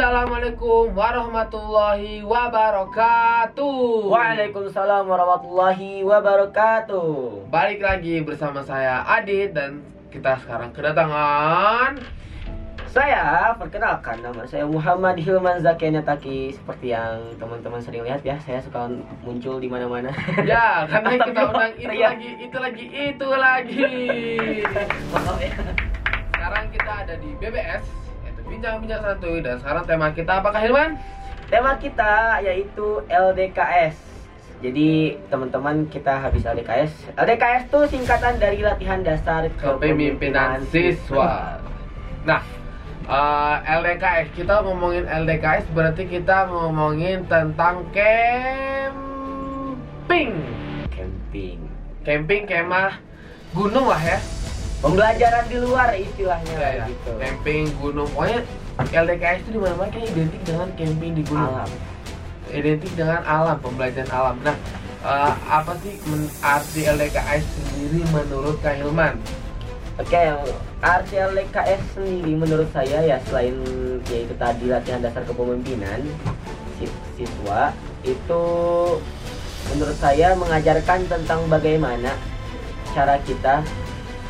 Assalamualaikum warahmatullahi wabarakatuh. Waalaikumsalam warahmatullahi wabarakatuh. Balik lagi bersama saya Adit dan kita sekarang kedatangan Saya perkenalkan nama saya Muhammad Hilman Zakianya Taki seperti yang teman-teman sering lihat ya, saya suka muncul di mana-mana. ya karena kita undang itu Teriak. lagi, itu lagi, itu lagi. Maaf ya. Sekarang kita ada di BBS, bincang-bincang santuy dan sekarang tema kita apakah Hilman? Tema kita yaitu LDKS. Jadi teman-teman kita habis LDKS. LDKS itu singkatan dari latihan dasar Kepemimpinan siswa. Nah, eh, LDKS kita ngomongin LDKS berarti kita ngomongin tentang camping. Camping. Camping kemah gunung lah ya. Pembelajaran di luar istilahnya Ya, ya. gitu. Camping gunung. Pokoknya LDKS itu di mana-mana kayak identik dengan camping di gunung. Alam. Identik dengan alam, pembelajaran alam. Nah, eh, apa sih arti LDKS sendiri menurut Kak Hilman? Oke, arti LKS sendiri menurut saya ya selain yaitu tadi latihan dasar kepemimpinan sis- siswa itu menurut saya mengajarkan tentang bagaimana cara kita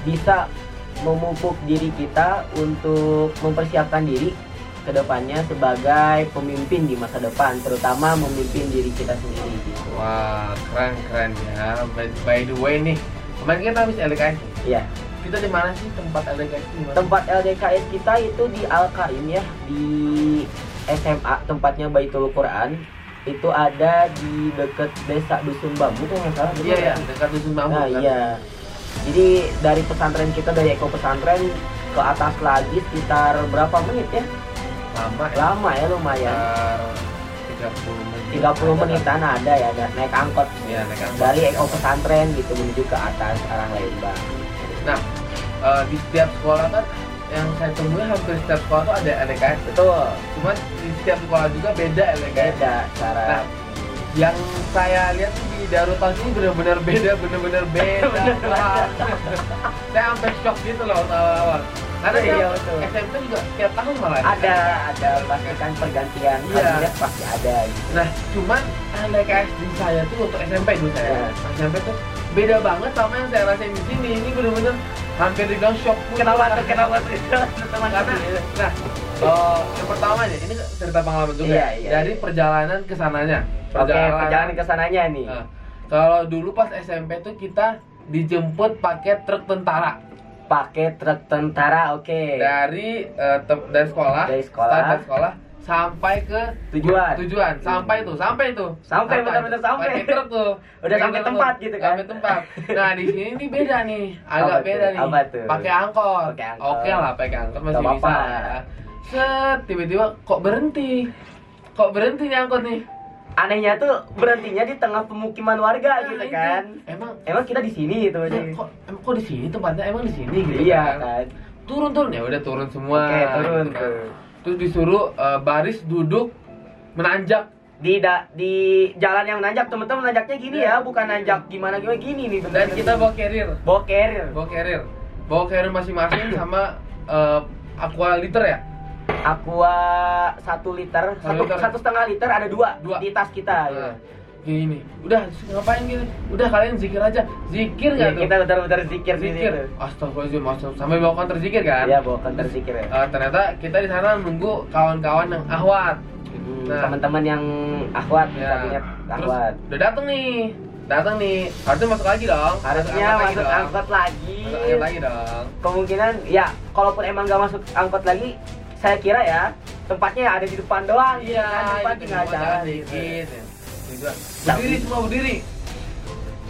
bisa memupuk diri kita untuk mempersiapkan diri ke depannya sebagai pemimpin di masa depan, terutama memimpin diri kita sendiri gitu. Wah, keren keren ya. By, by the way nih, kemarin kita habis LDKS. Iya. Kita di mana sih tempat LDKS di mana? Tempat LDKS kita itu di Al Karim ya, di SMA tempatnya Baitul Quran. Itu ada di dekat desa Dusun Bambu kalau nggak salah. Iya ya, dekat dusun bambu. Nah, kan? iya. Jadi dari pesantren kita dari Eko Pesantren ke atas lagi sekitar berapa menit ya? Lama ya. Lama ya lumayan. Sekitar 30 menit. 30 menitan ada ya, ada naik angkot Iya, naik angkot. dari Eko Pesantren gitu menuju ke atas arah Lembang. Nah, eh, di setiap sekolah kan yang saya temui hampir setiap sekolah tuh ada LDKS. Betul. Cuman di setiap sekolah juga beda LDKS. Beda cara. Nah, yang saya lihat sih di Darutan ini benar-benar beda, benar-benar beda. saya sampai shock gitu loh awal-awal. Karena Iya, betul. SMP juga setiap tahun malah ada ada pasti kan pergantian Iya. kabinet pasti ada gitu. Nah, cuman LDKS di saya tuh untuk SMP dulu saya. Ya. SMP tuh beda banget sama yang saya rasain di sini. Ini bener-bener hampir dibilang shock. Kenapa tuh kenapa tuh Karena, nah, oh, yang pertama aja, ini cerita pengalaman juga. Iya, ya. iya, Dari iya. perjalanan ke sananya. Oke, perjalanan ke sananya nih. Nah, kalau dulu pas SMP tuh kita dijemput pakai truk tentara Pakai truk tentara, oke. dari eh, tem- dari sekolah, Dari sekolah. dari sekolah sampai ke Tujuan. tujuan sampai tuh sampai tuh Sampai, benar-benar sampai. pakai truk tuh Udah sampai tempat tuh. gitu kan? sampai tempat nah di sini nih beda nih agak Apa beda nih tuh? pakai angkot Pakai angkot. oke lah pakai angkot masih Gak bisa set tiba-tiba kok berhenti kok berhenti nih angkot nih Anehnya tuh berhentinya di tengah pemukiman warga Nah, gitu itu. kan. emang Emang kita di sini gitu aja. kok emang kok di sini tempatnya emang di sini gitu Iya kan? kan. turun turun ya udah turun semua Oke, turun gitu kan. tuh. terus disuruh eh, baris duduk menanjak Di da, di jalan yang nanjak teman-teman nanjaknya gini ya, bukan nanjak gimana gimana gini nih dan kita bawa carrier bawa carrier. bawa carrier bawa carrier masing-masing sama eh, aqua liter ya Aqua satu liter, Satu satu, liter. satu setengah liter ada dua, Dua. di tas kita. Nah, ya. gini udah ngapain gini udah kalian zikir aja zikir Ya, nggak tuh kita benar-benar zikir zikir astagfirullahaladzim astagfirullah sampai bawa counter zikir kan Iya, bawa counter zikir ya. Eh, ternyata kita di sana nunggu kawan-kawan yang ahwat Hmm, Nah. teman-teman yang akhwat di ya terus akhwat. udah datang nih datang nih harusnya masuk lagi dong Harusnya angkot masuk dong. angkot lagi. masuk angkot lagi dong Kemungkinan ya, kalaupun emang nggak masuk angkot lagi, saya kira ya tempatnya ada di depan doang. iya kan, depan itu tinggal cuma jalan jalan gitu. dikit ya. Berdiri semua berdiri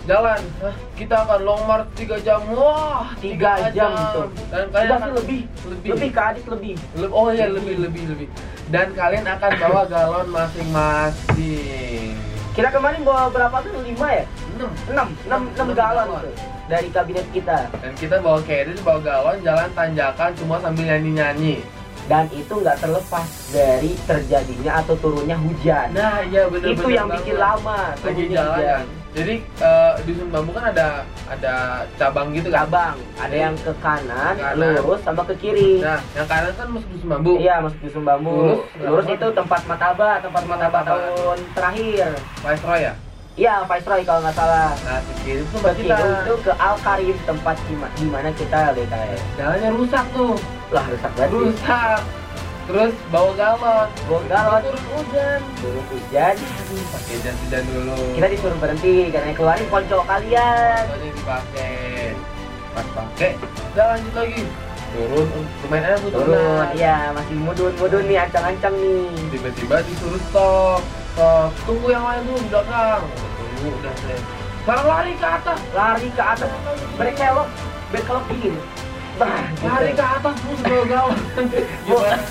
jalan Hah, kita akan long march 3 jam wah Tiga jam tuh. dan kalian Sudah akan lebih, lebih lebih ke adik lebih. Le- oh iya lebih lebih lebih dan kalian akan bawa galon masing-masing Kita kemarin bawa berapa tuh? Lima ya? 6 Enam, enam, enam Enam galon galon. tuh dari kabinet kita. dan kita bawa carrier bawa galon jalan tanjakan semua sambil nyanyi-nyanyi Dan itu nggak terlepas dari terjadinya atau turunnya hujan. nah iya bener itu yang bikin lama lagi jalan hujan. Jadi eh, dusun bambu kan ada ada cabang gitu kan? cabang ada yang ke kanan, Kanan. lurus sama ke kiri Nah, yang kanan kan masuk dusun bambu. iya masuk dusun bambu Lurus, lurus, itu tempat mataba tempat mataba tahun terakhir Viceroy ya? Iya Viceroy kalau nggak salah Nah, itu ke tempat kita. itu ke Al Karim tempat di, ma- di mana kita LDKS Jalannya rusak tuh. lah rusak banget. Rusak. Terus bawa galon. Bawa galon. Turun hujan. turun hujan pakai jas hujan dulu. kita disuruh berhenti karena keluarin ponco kalian Soalnya dipakai. Pas pakai, udah lanjut lagi. Turun, lumayan enak tuh turun iya masih mudun mudun nih ancang-ancang nih tiba-tiba disuruh stop stop tunggu yang lain dulu di belakang udah saya sekarang lari ke atas. Lari ke atas. Berkelok berkelok dingin. Bah lari ke atas terus galon gimana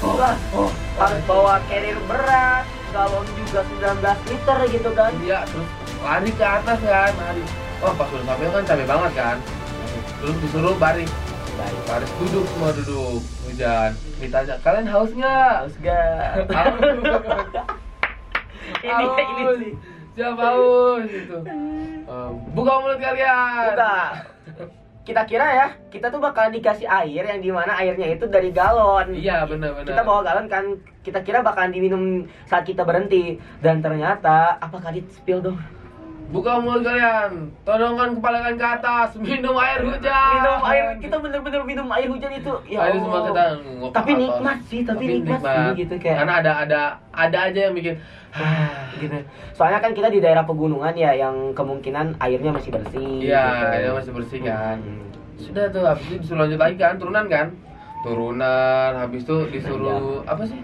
enggak oh, oh, harus bawa carrier berat. Galon juga 19 liter gitu kan. Iya terus lari ke atas kan lari. Oh pas udah sampai kan capek banget kan. Terus disuruh baris baik. Baris duduk semua duduk hujan. Ditanya kalian haus nggak? Haus gak ini ini Haus. sih siap haus gitu. Em, buka mulut kalian. Buka. kita kira ya kita tuh bakal dikasih air yang di mana airnya itu dari galon. Iya benar-benar kita bawa galon kan kita kira bakalan diminum saat kita berhenti. Dan ternyata apa kali spill dong Buka mulut kalian, todongkan kepala kalian ke atas, minum air hujan. minum air kita bener-bener minum air hujan itu ya Akhirnya semua kita ngop tapi nikmat sih tapi, nikmat, sih gitu kayak Karena ada ada ada aja yang bikin Ah, gitu. Soalnya kan kita di daerah pegunungan ya yang kemungkinan airnya masih bersih. Iya, gitu. airnya masih bersih kan. Hmm. Sudah tuh habis itu disuruh lanjut lagi kan, turunan kan? Turunan, habis itu disuruh Iya. apa sih?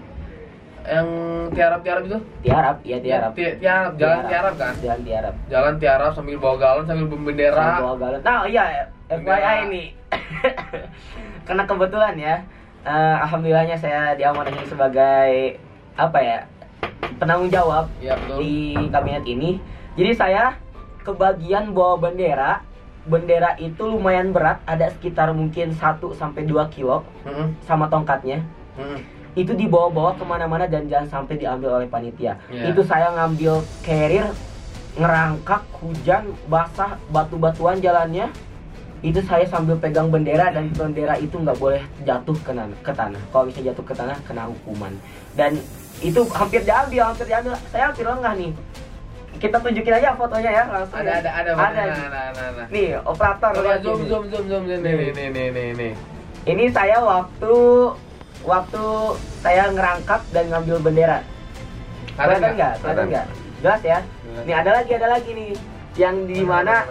Yang tiarap-tiarap itu? Tiarap, iya tiarap. Ti- tiarap, jalan tiarap kan? Jalan tiarap. Jalan tiarap sambil bawa galon sambil bendera. bawa galon. Nah, iya Bendera. FYI nih. Karena kebetulan ya, eh, alhamdulillahnya saya diamanahi sebagai apa ya? penanggung jawab Iya betul. di kabinet ini. Jadi saya kebagian bawa bendera. Bendera itu lumayan berat, ada sekitar mungkin 1 sampai 2 kilo Heeh. sama tongkatnya. heeh. Itu dibawa-bawa ke mana-mana dan jangan sampai diambil oleh panitia. Iya. Itu saya ngambil carrier, ngerangkak, hujan, basah, batu-batuan jalannya. Itu saya sambil pegang bendera dan bendera itu nggak boleh jatuh ke, ke tanah. Kalau bisa jatuh ke tanah kena hukuman. Dan itu hampir diambil, hampir diambil. Saya hampir lengah nih. Kita tunjukin aja fotonya ya langsung. Ada ya. ada ada. Ada. Nah, nah, nah, nah. Nih, operator Coba zoom zoom zoom zoom nih nih nih nih nih nih. Ini saya waktu waktu saya ngerangkap dan ngambil bendera. Kelihatan nggak? Kelihatan nggak? Jelas ya. Nih ada lagi, ada lagi nih. Yang di mana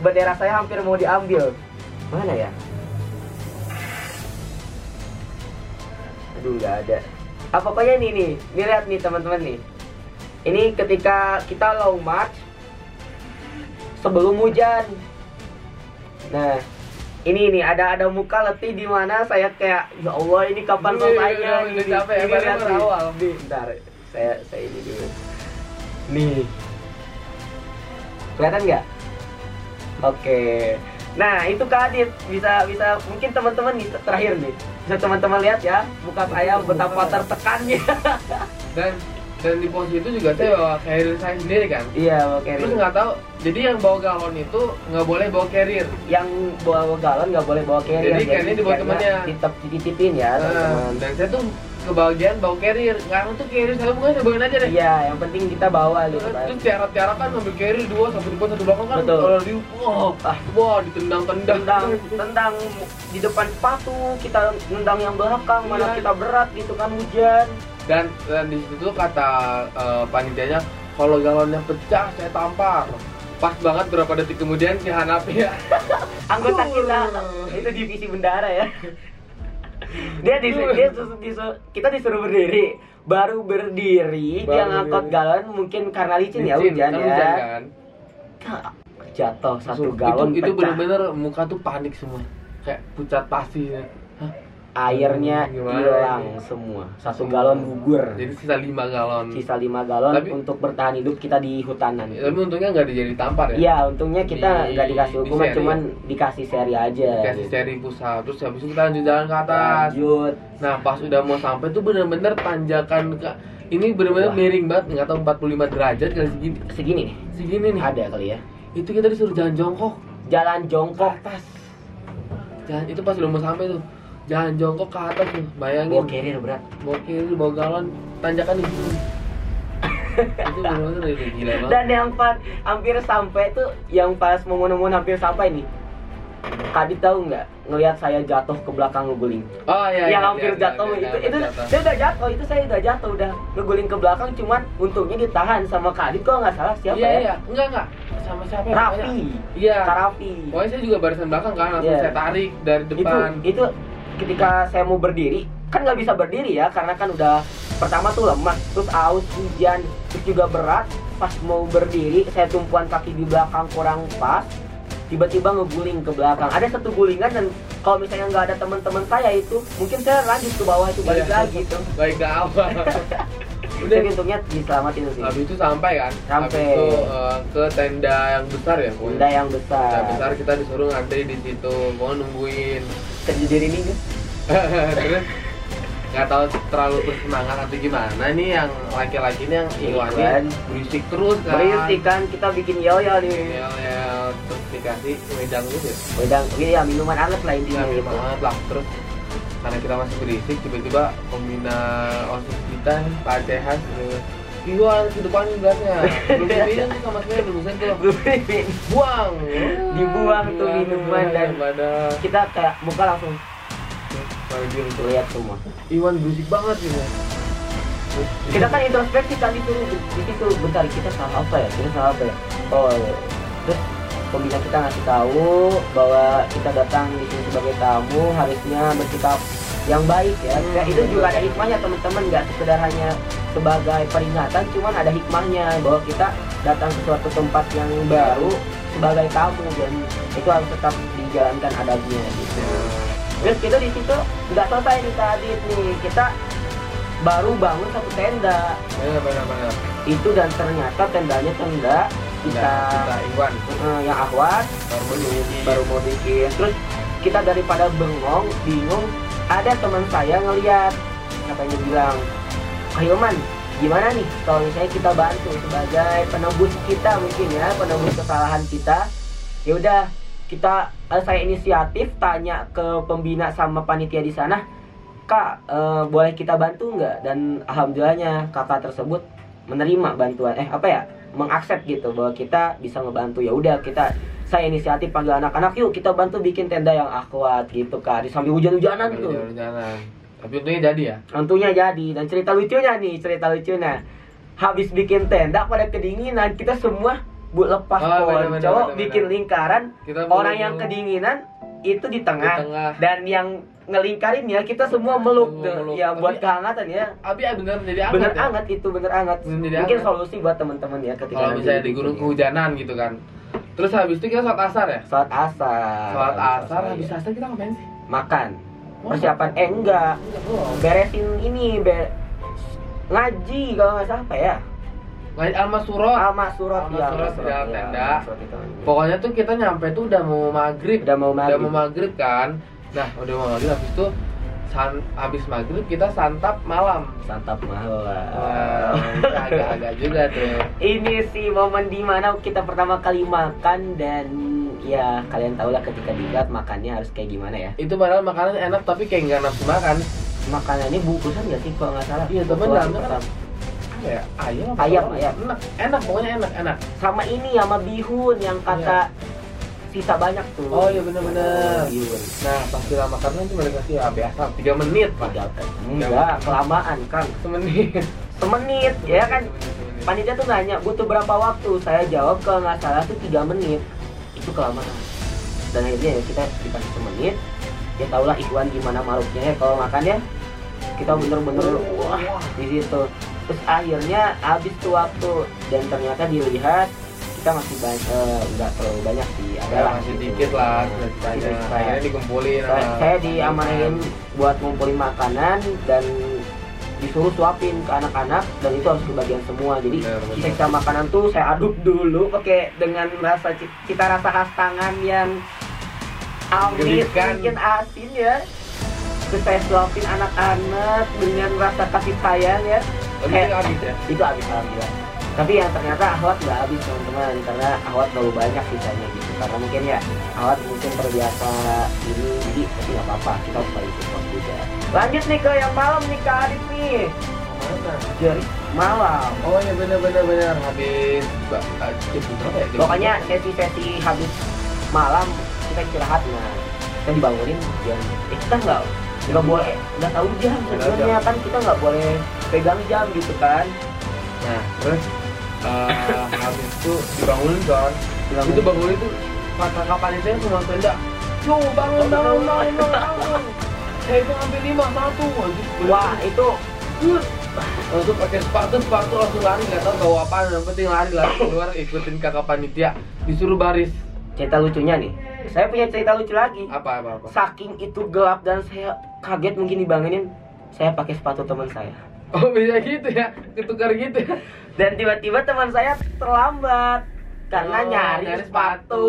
bendera saya hampir mau diambil. Mana ya? Aduh nggak ada. Ah pokoknya ini nih, nih lihat nih teman-teman nih. Ini ketika kita long march sebelum hujan. Nah, ini nih ada ada muka letih di mana? Saya kayak ya Allah ini kapan Wih, selesainya udah- ini, udah capek ya, ini lihat nih. berawal. Nih, bentar saya saya ini dulu. Nih. Kelihatan nggak? Oke. Nah itu Kak Adit. Bisa bisa mungkin teman-teman nih terakhir nih. Bisa teman-teman lihat ya muka saya betapa tertekannya. Dan dan di posisi itu juga saya bawa carrier saya sendiri kan. iya oke Terus nggak tahu, jadi yang bawa galon itu nggak boleh bawa carrier. yang bawa galon nggak boleh bawa carrier Jadi carrier dibawa carrier temannya. ditip dititipin ya Nah, teman-teman dan saya tuh kebagian bawa carrier. Nggak tuh carrier saya bukan saya bawain aja deh. iya yang penting kita bawa gitu kan terus tiarap-tiarap kan ngambil carrier dua satu depan satu belakang kan Betul. kalau di wah Ah. wah ditendang-tendang tendang tendang di depan sepatu kita nendang yang belakang mana Iya. kita berat gitu kan hujan dan dan di situ kata eh, panitianya kalau galonnya pecah saya tampar. Pas banget berapa detik kemudian si Hanafi ya. Anggota kita itu divisi bendara ya. Dia di dia disu- disu- kita disuruh berdiri. Baru berdiri Baru dia ngangkut berdiri. galon mungkin karena licin, ya Licin, hujan kan ya. hujan kan. Jatuh satu galon itu itu pecah. bener-bener muka tuh panik semua. Kayak pucat pasti ya. Airnya Hmm, hilang semua satu galon gugur Jadi sisa 5 galon. sisa 5 galon Tapi- untuk bertahan hidup kita di hutanan Ya, Tapi untungnya nggak dijadi tampar ya. Iya, untungnya kita Di- nggak dikasih di hukuman, seri. cuman dikasih seri aja. Dikasih gitu. seri pusat. Terus habis itu kita lanjut jalan ke atas. Lanjut. Nah pas udah mau sampai tuh bener-bener tanjakan ke ini bener-bener miring banget nggak tahu 45 derajat kali segini Segini nih, segini nih ada kali ya. itu kita disuruh jalan jongkok Jalan jongkok, atas jalan itu pas udah mau sampai tuh jalan jongkok ke atas tuh bayangin bawa carrier berat. bawa kiri bawa galon tanjakan di sini itu bener-bener udah gila banget Dan yang pas hampir sampai tuh, yang pas momen-momen hampir sampai nih. Kadit tahu nggak ngelihat saya jatuh ke belakang ngeguling. oh iya iya, yang hampir iya, jatuh iya, itu iya, itu jatuh. saya udah jatuh itu saya udah jatuh udah ngeguling ke belakang cuman untungnya ditahan sama Kadit kalau nggak salah siapa iya ya? iya enggak enggak sama siapa ya? Pokoknya- iya Kak Raffi. pokoknya saya juga barisan belakang kan langsung Iya. saya tarik dari itu depan itu ketika saya mau berdiri kan nggak bisa berdiri ya karena kan udah pertama tuh lemah terus aus hujan terus juga berat. Pas mau berdiri saya tumpuan kaki di belakang kurang pas tiba-tiba ngeguling ke belakang. Ada satu gulingan dan kalau misalnya nggak ada teman-teman saya itu mungkin saya lanjut ke bawah itu balik Iya. lagi tuh. Baik ke awal udah untungnya diselamatin sih habis itu sampai kan Sampai. habis itu eh, ke tenda yang besar ya pokoknya. Bunda yang tenda besar besar kita disuruh ngantri di situ mau nungguin terjadi ini nih terus nggak tahu terlalu bersemangat atau gimana nih yang laki-laki ini yang Iwan ini Iwan. berisik terus kan berisik kan kita bikin yel-yel nih ya, ya terus dikasih wedang gitu ya Wedang, ini ya minuman anget lah intinya Iya, gitu. banget lah terus karena kita masih berisik tiba-tiba pembina osis Cehas gitu, Iwan ke depan gelasnya belum diminum tuh sama sekali belum bisa tuh. Belum buang. Dibuang tuh minuman dan- kita kayak muka langsung. Diem tuh. lihat semua. Iwan berisik banget Terus, kita kan introspeksi tadi tuh di situ bentar kita salah apa ya? Kita salah apa ya? Oh iya. terus pembina kita ngasih tahu bahwa kita datang di sini sebagai tamu harusnya bersikap yang baik ya. Hmm. Ya, itu juga ada hikmahnya teman-teman. Nggak sekedar hanya sebagai peringatan cuman ada hikmahnya bahwa kita datang ke suatu tempat yang baru sebagai tamu. Dan itu harus tetap dijalankan adabnya gitu. Terus kita di situ nggak selesai nih tadi nih. Kita baru bangun satu tenda. Benar benar benar. Itu dan ternyata tendanya tenda kita Nah, kita Iwan. Yang akhwat baru baru mau bikin. Terus kita daripada bengong bingung ada teman saya ngeliat katanya bilang Hilman gimana nih? Kalau misalnya kita bantu sebagai penebus kita mungkin ya penebus kesalahan kita ya udah kita eh, saya inisiatif tanya ke pembina sama panitia di sana kak eh, boleh kita bantu nggak? Dan alhamdulillahnya kakak tersebut menerima bantuan eh apa ya mengakses gitu bahwa kita bisa ngebantu. Ya udah kita saya inisiatif panggil anak-anak yuk kita bantu bikin tenda yang akuat gitu kak. Di sambil hujan-hujanan tuh. jalan-jalan tapi untungnya jadi ya? Tentunya jadi. Dan cerita lucunya nih cerita lucunya. Habis bikin tenda pada kedinginan. Kita semua bu lepas Oh, bener, ponco bikin lingkaran. Kita orang yang kedinginan itu di di tengah, tengah dan yang ngelingkarin ya kita semua meluk meluk. ya Tapi- buat kehangatan ya. Abi ah, bener jadi apa bener ya? anget itu bener anget. Bener mungkin anget. solusi buat teman-teman ya ketika kalau misalnya di gunung kehujanan gitu kan terus habis itu kita sholat asar ya? Sholat asar. Sholat asar iya. habis asar kita ngapain sih? Makan. Oh, persiapan eh enggak. Belum beresin ini be ngaji kalau nggak salah apa ya? Ngaji alma surat Alma surat ya di ya, tenda. Pokoknya tuh kita nyampe tuh udah mau maghrib. Udah mau udah maghrib mau maghrib. kan? Nah udah mau maghrib habis itu san habis maghrib kita santap malam. Santap malam. Agak-agak juga tuh. Ini sih momen di mana kita pertama kali makan dan ya kalian tahu lah ketika dibuat makannya harus kayak gimana ya. Itu padahal makanan enak tapi kayak nggak nafsu makan. Makanannya bungkusan nggak sih kalau nggak salah? Iya, dalamnya kan apa? Ya? Ayam Ayam, enak enak pokoknya enak enak. Sama ini sama bihun yang kata sisa banyak tuh. Iya. Oh, iya, bener-bener. bihun nah pas kita makan kan cuma dikasih ya biasa tiga menit pak enggak kelamaan kan semenit. Semenit ya kan? Panitia tuh nanya butuh berapa waktu? Saya jawab kalau nggak salah tuh tiga menit. Itu kelamaan. Dan akhirnya ya kita dikasih semenit. Ya tau lah Ikhwan gimana maruknya ya. Kalau makan ya kita bener-bener wah di situ. Terus akhirnya habis tuh waktu. Dan ternyata dilihat kita masih banyak nggak terlalu banyak sih ada Ya, lah masih gitu. dikit lah ceritanya. sisa. Akhirnya dikumpulin. saya, sama- saya diamanahin buat ngumpulin makanan dan disuruh suapin ke anak-anak dan itu harus kebagian semua jadi benar. sisa makanan tuh saya aduk dulu pakai dengan rasa cita rasa khas tangan yang amis mungkin asin ya terus saya suapin anak-anak dengan rasa kasih sayang ya Kayak- itu habis ya. itu habis alhamdulillah tapi yang ternyata ahwat nggak habis teman-teman. Karena ahwat terlalu banyak sisanya gitu. Karena mungkin ya ahwat mungkin terbiasa ini jadi tapi nggak apa-apa. Kita harus balik support juga. Lanjut nih ke yang malam nih ke Adit nih. Mana? jadi malam. Oh ya benar benar habis ba- jam berapa ya? Pokoknya sesi-sesi habis malam kita istirahat. Nah kita dibangunin jam eh kita nggak nggak boleh nggak tahu jam sebenarnya kan kita nggak boleh pegang jam gitu kan. Nah terus eh, habis itu dibangunin kan. Itu bangunin itu kata kapan itu semua tenda. Yo bangun bangun bangun bangun. bangun. Saya itu ambil lima satu. Wah itu Langsung pakai sepatu, sepatu langsung lari nggak tahu bawa apa, yang penting lari lari keluar ikutin kakak panitia disuruh baris cerita lucunya nih saya punya cerita lucu lagi apa apa apa. saking itu gelap dan saya kaget mungkin dibangunin saya pakai sepatu teman saya Oh bisa gitu ya, ketukar gitu ya. dan tiba-tiba teman saya terlambat karena Oh, nyari, sepatu.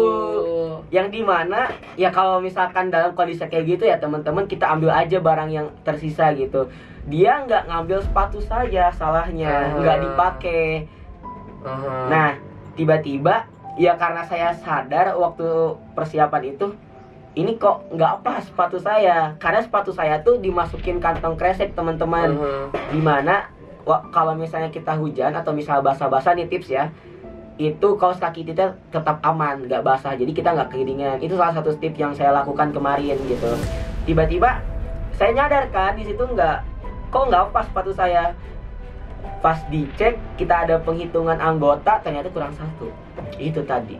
yang di mana ya kalau misalkan dalam kondisi kayak gitu ya teman-teman kita ambil aja barang yang tersisa gitu dia nggak ngambil sepatu saja salahnya Ah. nggak dipakai Aha. Nah, tiba-tiba ya karena saya sadar waktu persiapan itu ini kok nggak pas sepatu saya. Karena sepatu saya tuh dimasukin kantong kresek teman-teman. Aha. di mana wa- kalau misalnya kita hujan atau misal basah-basah nih tips ya. Itu kaos kaki kita tetap aman nggak basah. Jadi kita nggak kekeringan itu salah satu tips yang saya lakukan kemarin gitu. Tiba-tiba saya nyadar kan di situ nggak kok nggak pas sepatu saya? Pas dicek kita ada penghitungan anggota ternyata kurang satu. Itu tadi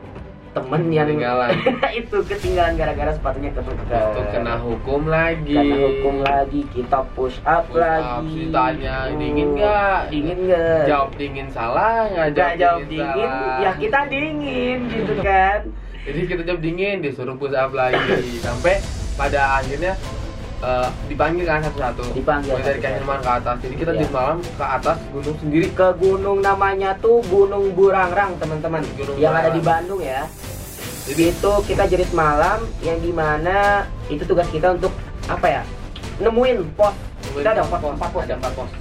temen yang Ketinggalan. itu ketinggalan gara-gara sepatunya ketuker Itu kena hukum lagi. kena hukum lagi kita push up Push up, lagi. ditanya, Hmm, dingin nggak? dingin nggak? Jawab dingin salah nggak nggak jawab dingin. salah. ya kita dingin gitu kan. Jadi kita jawab dingin disuruh push up lagi. Sampai pada akhirnya eh, dipanggil kan satu-satu. Dipanggil Mulai dari. Kahirman ke atas. Jadi kita Iya. di malam ke atas gunung sendiri. ke gunung namanya tuh Gunung Burangrang teman-teman yang ada di Bandung ya Jadi itu kita jerit malam yang di mana itu tugas kita untuk apa ya nemuin pos kita ada pos empat pos ada empat pos.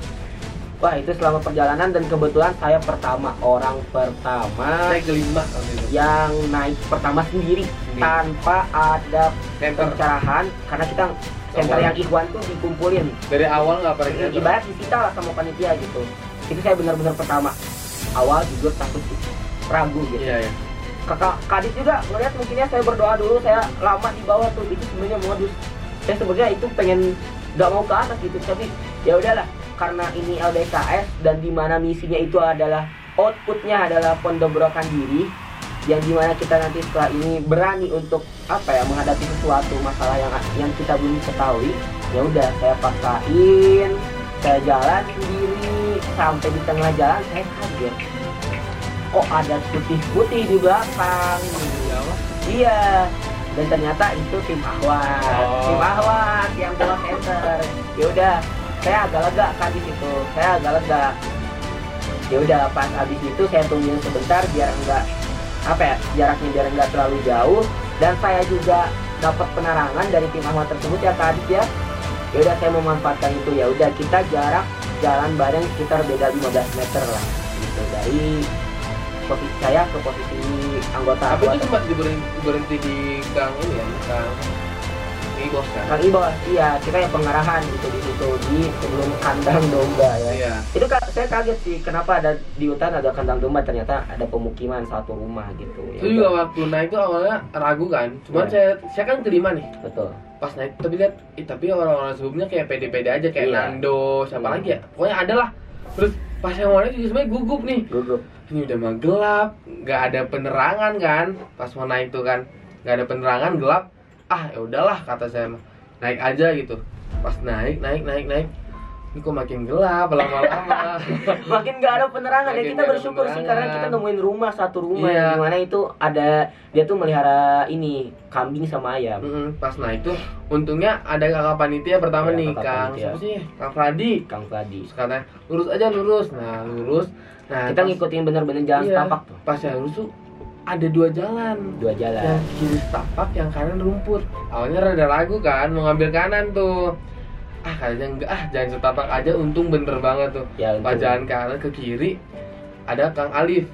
wah itu selama perjalanan dan kebetulan saya pertama orang pertama Saya kelima yang naik pertama sendiri Sendiri. tanpa ada pencerahan karena kita center yang ikhwan tuh dikumpulin. Dari awal nggak pernah ibarat disita lah sama panitia gitu. Itu saya benar-benar pertama awal jujur takut ragu gitu. Iya ya. kakak kadit juga ngeliat mungkinnya saya berdoa dulu saya lama di bawah tuh itu sebenarnya modus. Saya sebenarnya itu pengen nggak mau ke atas gitu tapi ya udahlah karena ini LDKS dan di mana misinya itu adalah outputnya adalah pendobrokan diri yang di mana kita nanti setelah ini berani untuk apa ya menghadapi sesuatu masalah yang yang kita belum ketahui ya udah saya paksain saya jalan sendiri sampai di tengah jalan saya kaget. Kok ada putih-putih di belakang? Iya, iya dan ternyata itu tim Ahwat. Oh. tim Ahwat yang bawa center. Ya udah saya agak lega kan di situ. Saya agak lega ya udah pas habis itu saya tungguin sebentar biar enggak apa ya? Jaraknya biar enggak terlalu jauh. Dan saya juga dapat penerangan dari tim Ahwat tersebut ya tadi ya. Ya udah saya memanfaatkan itu ya. Udah kita jarak jalan bareng sekitar beda 15 meter lah. Gitu dari posisi saya ke posisi anggota Tapi itu sempat diberhenti, berhenti di gang ini ya, gang bos kan? Kang Ibos, iya kita yang pengarahan gitu di situ di sebelum kandang domba ya. Iya. Itu ka- saya kaget sih kenapa ada di hutan ada kandang domba ternyata ada pemukiman satu rumah gitu. Ya Itu juga udah. waktu naik itu awalnya ragu kan. Cuman Iya. saya saya kan kelima nih. betul. Pas naik tapi lihat, ih, tapi orang-orang sebelumnya kayak pede-pede aja kayak Iya. Nando, siapa Iya. lagi ya? Pokoknya ada lah. Terus pas yang mau naik juga sebenarnya gugup nih. Gugup. Ini udah mah gelap, nggak ada penerangan kan. Pas mau naik tuh kan, nggak ada penerangan gelap. Ah ya udahlah kata saya mah. naik aja gitu. Pas naik, naik, naik, naik. ini kok makin gelap lama-lama. Makin nggak ada penerangan ya. Kita bersyukur sih karena kita nemuin rumah satu rumah. Iya. yang di mana itu ada dia tuh melihara ini kambing sama ayam. Mm-mm, pas nah itu untungnya ada kakak panitia pertama Iya, nih kakak kang. siapa sih? Kang Fradi Kang Terus katanya lurus aja lurus. Nah lurus. Nah kita pas- ngikutin bener-bener jalan iya, tapak tuh. pas yang lurus tuh ada dua jalan. Dua jalan. Yang kiri tapak yang kanan rumput. Awalnya rada ragu kan mau ngambil kanan tuh. Ah kayaknya enggak. Ah jangan setapak aja. Untung bener banget tuh. Ya pas jalan kanan ke kiri ada kang Alif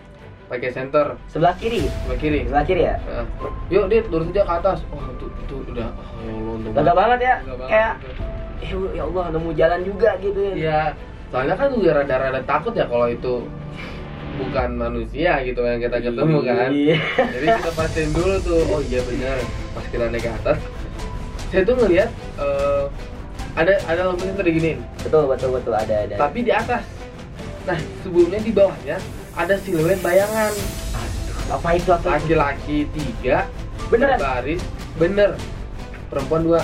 pakai senter. Sebelah kiri? Sebelah kiri. Sebelah kiri ya? Nah, yuk dit lurus aja ke atas. Oh itu itu udah oh ya Allah untung lega banget. ya. Banget. Kayak gitu. eh ya Allah nemu jalan juga gitu ya. Iya, soalnya kan juga rada-rada takut ya kalau itu bukan manusia gitu yang kita ketemu kan. Iya. Jadi kita pastiin dulu tuh, oh iya benar. Pas kita naik ke atas, saya tuh ngelihat eh, ada ada lampu yang diginiin, betul betul betul ada ada. Tapi di atas. Nah sebelumnya di bawahnya ada siluet bayangan. Apa itu apa laki-laki tiga beneran? baris bener. Perempuan dua.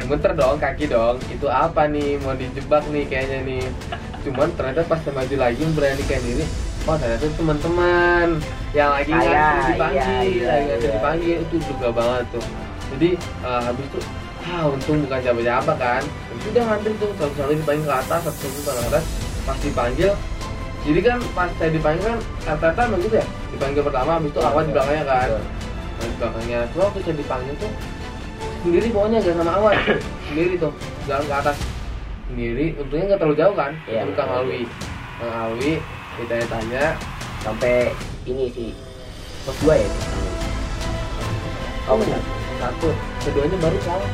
Gemeter dong kaki dong. Itu apa nih? Mau dijebak nih kayaknya nih. Cuman ternyata pas maju lagi memberanikan diri oh ternyata teman-teman yang lagi ngantri iya, dipanggil iya, lagi ngantri iya. dipanggil itu juga banget tuh. Jadi eh, habis itu ah untung bukan siapa-siapa kan. Itu udah ngantri tuh satu-satu dipanggil ke atas satu-satu ke atas. Pas dipanggil jadi kan pas saya dipanggil kan rata-rata emang gitu ya? Dipanggil pertama habis itu awan di belakangnya kan. Nah, di belakangnya. Tuh waktu saya dipanggil tuh sendiri pokoknya gak sama awan sendiri tuh jalan ke atas. Sendiri untungnya nggak terlalu jauh kan Iya, itu betul. Alwi Kang Alwi ditanya-tanya sampai ini sih pos dua ya? Oh benar satu keduanya baru salah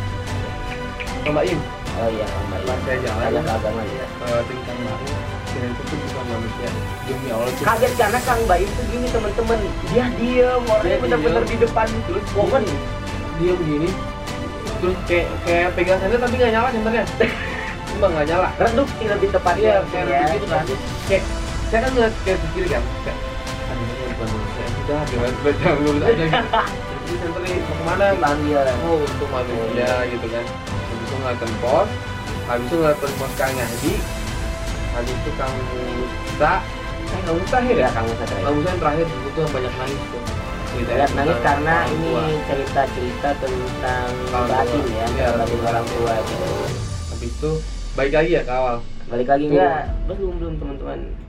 sama Im? Oh iya Mbak pas saya jalan ya. Eh, tim Kang Baru kira itu tuh bukan manusia. Demi Allah tuh kaget karena Kang Mbak itu gini teman-teman. Dia diem orangnya bener-bener di depan terus gini, dia begini terus kayak kayak pegang senter tapi nggak nyala senternya cuma nggak nyala. Redup sih lebih tepatnya. Iya, kayak ya. gitu kan. Kayak saya kan ngeliat kayak ke kiri kan. Kayak ini bukan manusia. Udah, jangan jangan lurus aja gitu. Jadi senternya mau ke mana? dipanggil Oh, untuk manusia gitu kan. Habis itu ngeliatin pos. Habis itu ngeliatin pos Kang Yahdi. Habis itu Kang Musa. Eh, Kang Musa terakhir ya? ya Kang Musa terakhir Kang Musa yang terakhir tuh yang banyak nangis tuh. Ceritanya Lihat nangis karena ini cerita-cerita tentang batin ya, Iya, batin orang tua gitu. Habis itu baik lagi ya ke awal. Balik lagi enggak? Belum belum teman-teman.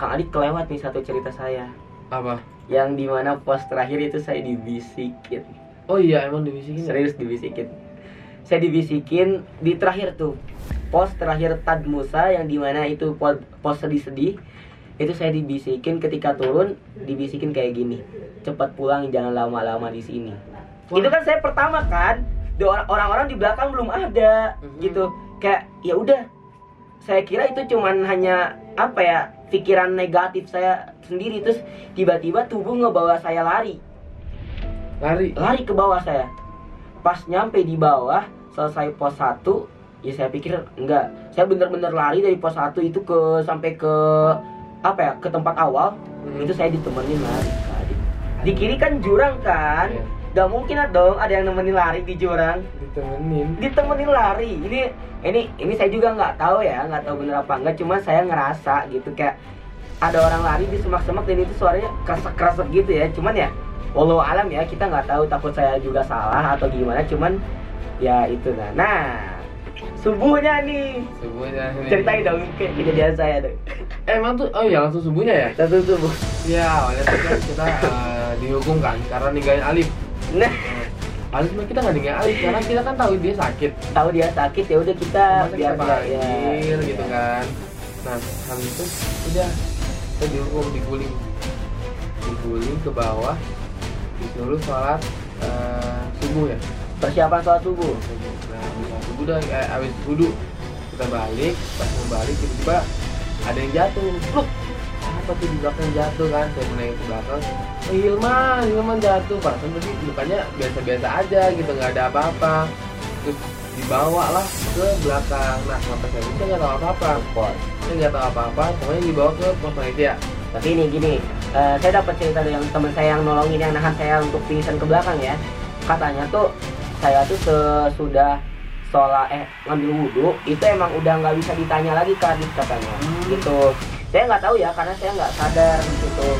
Kang Adit kelewat nih satu cerita saya. Apa? Yang di mana pos terakhir itu saya dibisikin. Oh iya, emang dibisikin ya? Serius dibisikin. Saya dibisikin di terakhir tuh. Pos terakhir Tad Musa yang di mana itu pos, pos sedih-sedih. Itu saya dibisikin ketika turun dibisikin kayak gini. Cepat pulang jangan lama-lama di sini. Wah. Itu kan saya pertama kan. Orang-orang di belakang belum ada Mhm. gitu. Kayak ya udah. Saya kira itu cuman hanya apa ya pikiran negatif saya sendiri terus tiba-tiba tubuh ngebawa saya lari Lari. lari ke bawah saya pas nyampe di bawah selesai pos 1 ya saya pikir enggak saya bener-bener lari dari pos 1 itu ke sampai ke apa ya ke tempat awal Hmm. itu saya ditemenin lari di kiri kan jurang kan Iya. Gak mungkin lah dong ada yang nemenin lari di jurang Ditemenin. ditemenin lari. Ini ini ini saya juga nggak tahu ya nggak tahu bener apa enggak cuma saya ngerasa gitu kayak ada orang lari di semak-semak dan itu suaranya kresek-kresek gitu ya. Cuman ya walau alam ya kita nggak tahu takut saya juga salah atau gimana. Cuman ya itu nah. Nah subuhnya nih. Subuhnya nih. ceritain dong kayak kejadian saya tuh. Eh, emang tuh, oh iya langsung subuhnya ya? satu subuh. Iya, awalnya tuh kan kita eh, dihukum kan karena ninggalin Alif. Nah Alif mah kita nggak ninggalin Alif karena kita kan tahu dia sakit. tahu dia sakit ya udah kita Masa biar kita ya, gitu ya. kan. Nah, habis itu udah kita dihukum diguling, diguling ke bawah, disuruh sholat eh, subuh ya. persiapan sholat subuh Nah, subuh udah eh, habis wudhu kita balik, pas mau balik tiba-tiba ada yang jatuh. Pluk. Apa tuh di belakang jatuh kan? Saya menengok ke belakang. Oh, Hilman, Hilman jatuh. Perasaan tadi mukanya biasa-biasa aja gitu, nggak ada apa-apa. Terus dibawa lah ke belakang. Nah, sampai saya saya nggak tahu apa-apa. Saya nggak tahu apa-apa. Pokoknya dibawa ke pos panitia. Tapi ini gini, eh, saya dapat cerita dari yang teman saya yang nolongin yang nahan saya untuk pingsan ke belakang ya. Katanya tuh saya tuh sesudah sholat eh ngambil wudhu itu emang udah nggak bisa ditanya lagi ke Adit katanya Hmm. gitu saya nggak tahu ya karena saya nggak sadar gitu.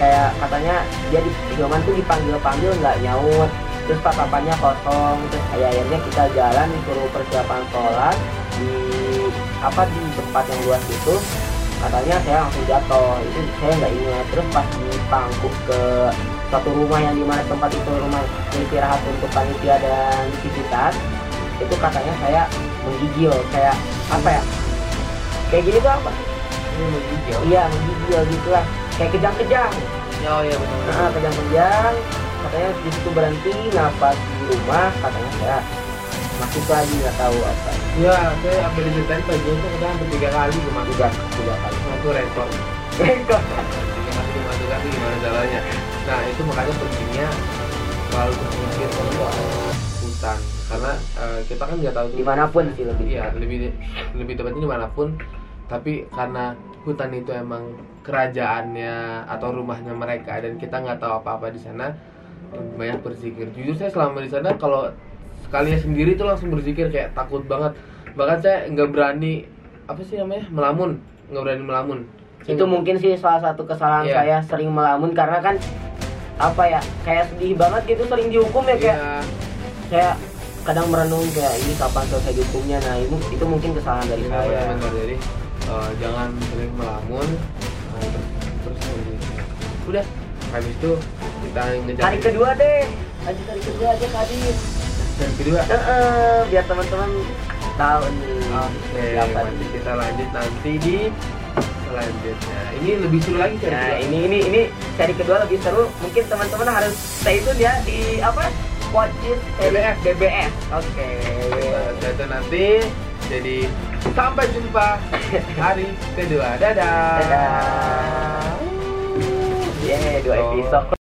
Kayak katanya dia di tuh dipanggil panggil nggak nyaut. Terus tatapannya kosong. Terus kayak akhirnya kita jalan disuruh persiapan sholat di apa di tempat yang luas itu. Katanya saya langsung jatuh. Itu saya nggak ingat. Terus pas dipangkuk ke satu rumah yang di mana tempat itu rumah istirahat untuk panitia dan aktivitas itu katanya saya menggigil. Kayak apa ya? Kayak gini tuh apa Menggigil. iya menggigil gitu lah kayak kejang-kejang Oh iya betul. nah, kejang-kejang katanya di situ berhenti napas di rumah katanya saya masuk lagi nggak tahu apa Iya, saya sampai diceritain pagi itu kadang hampir tiga kali masuk. tiga tiga kali Itu rekor. Rekor. Kali dimasukkan tuh gimana caranya? Nah itu makanya pentingnya selalu berpikir soal hutan karena eh, kita kan nggak tahu di mana pun sih lebih Iya, lebih lebih tepatnya di mana pun. Tapi karena hutan itu emang kerajaannya atau rumahnya mereka dan kita nggak tahu apa-apa di sana, banyak berzikir. Jujur saya selama di sana kalau sekalinya sendiri tuh langsung berzikir kayak takut banget. Bahkan saya nggak berani apa sih namanya melamun, nggak berani melamun. Saya itu mungkin sih salah satu kesalahan Iya. saya sering melamun karena kan apa ya kayak sedih banget gitu sering dihukum ya kayak Iya, saya kadang merenung kayak ini kapan selesai dihukumnya nah itu, itu mungkin kesalahan dari benar, saya benar, benar. Jadi eh, jangan sering melamun. Nah, terus udah habis itu kita ngejar hari kedua deh lanjut hari kedua aja tadi hari kedua biar teman-teman tahu nih Oke, siapa nanti kita lanjut nanti di selanjutnya. Ini lebih seru lagi sih. Nah ini ini ini seri kedua lebih seru. Mungkin teman-teman harus stay tune ya di apa? Podcast seri BBF. BBF. Oke. Nah, nanti. Jadi sampai jumpa hari kedua. Dadah. Dadah. Yeay, dua episode.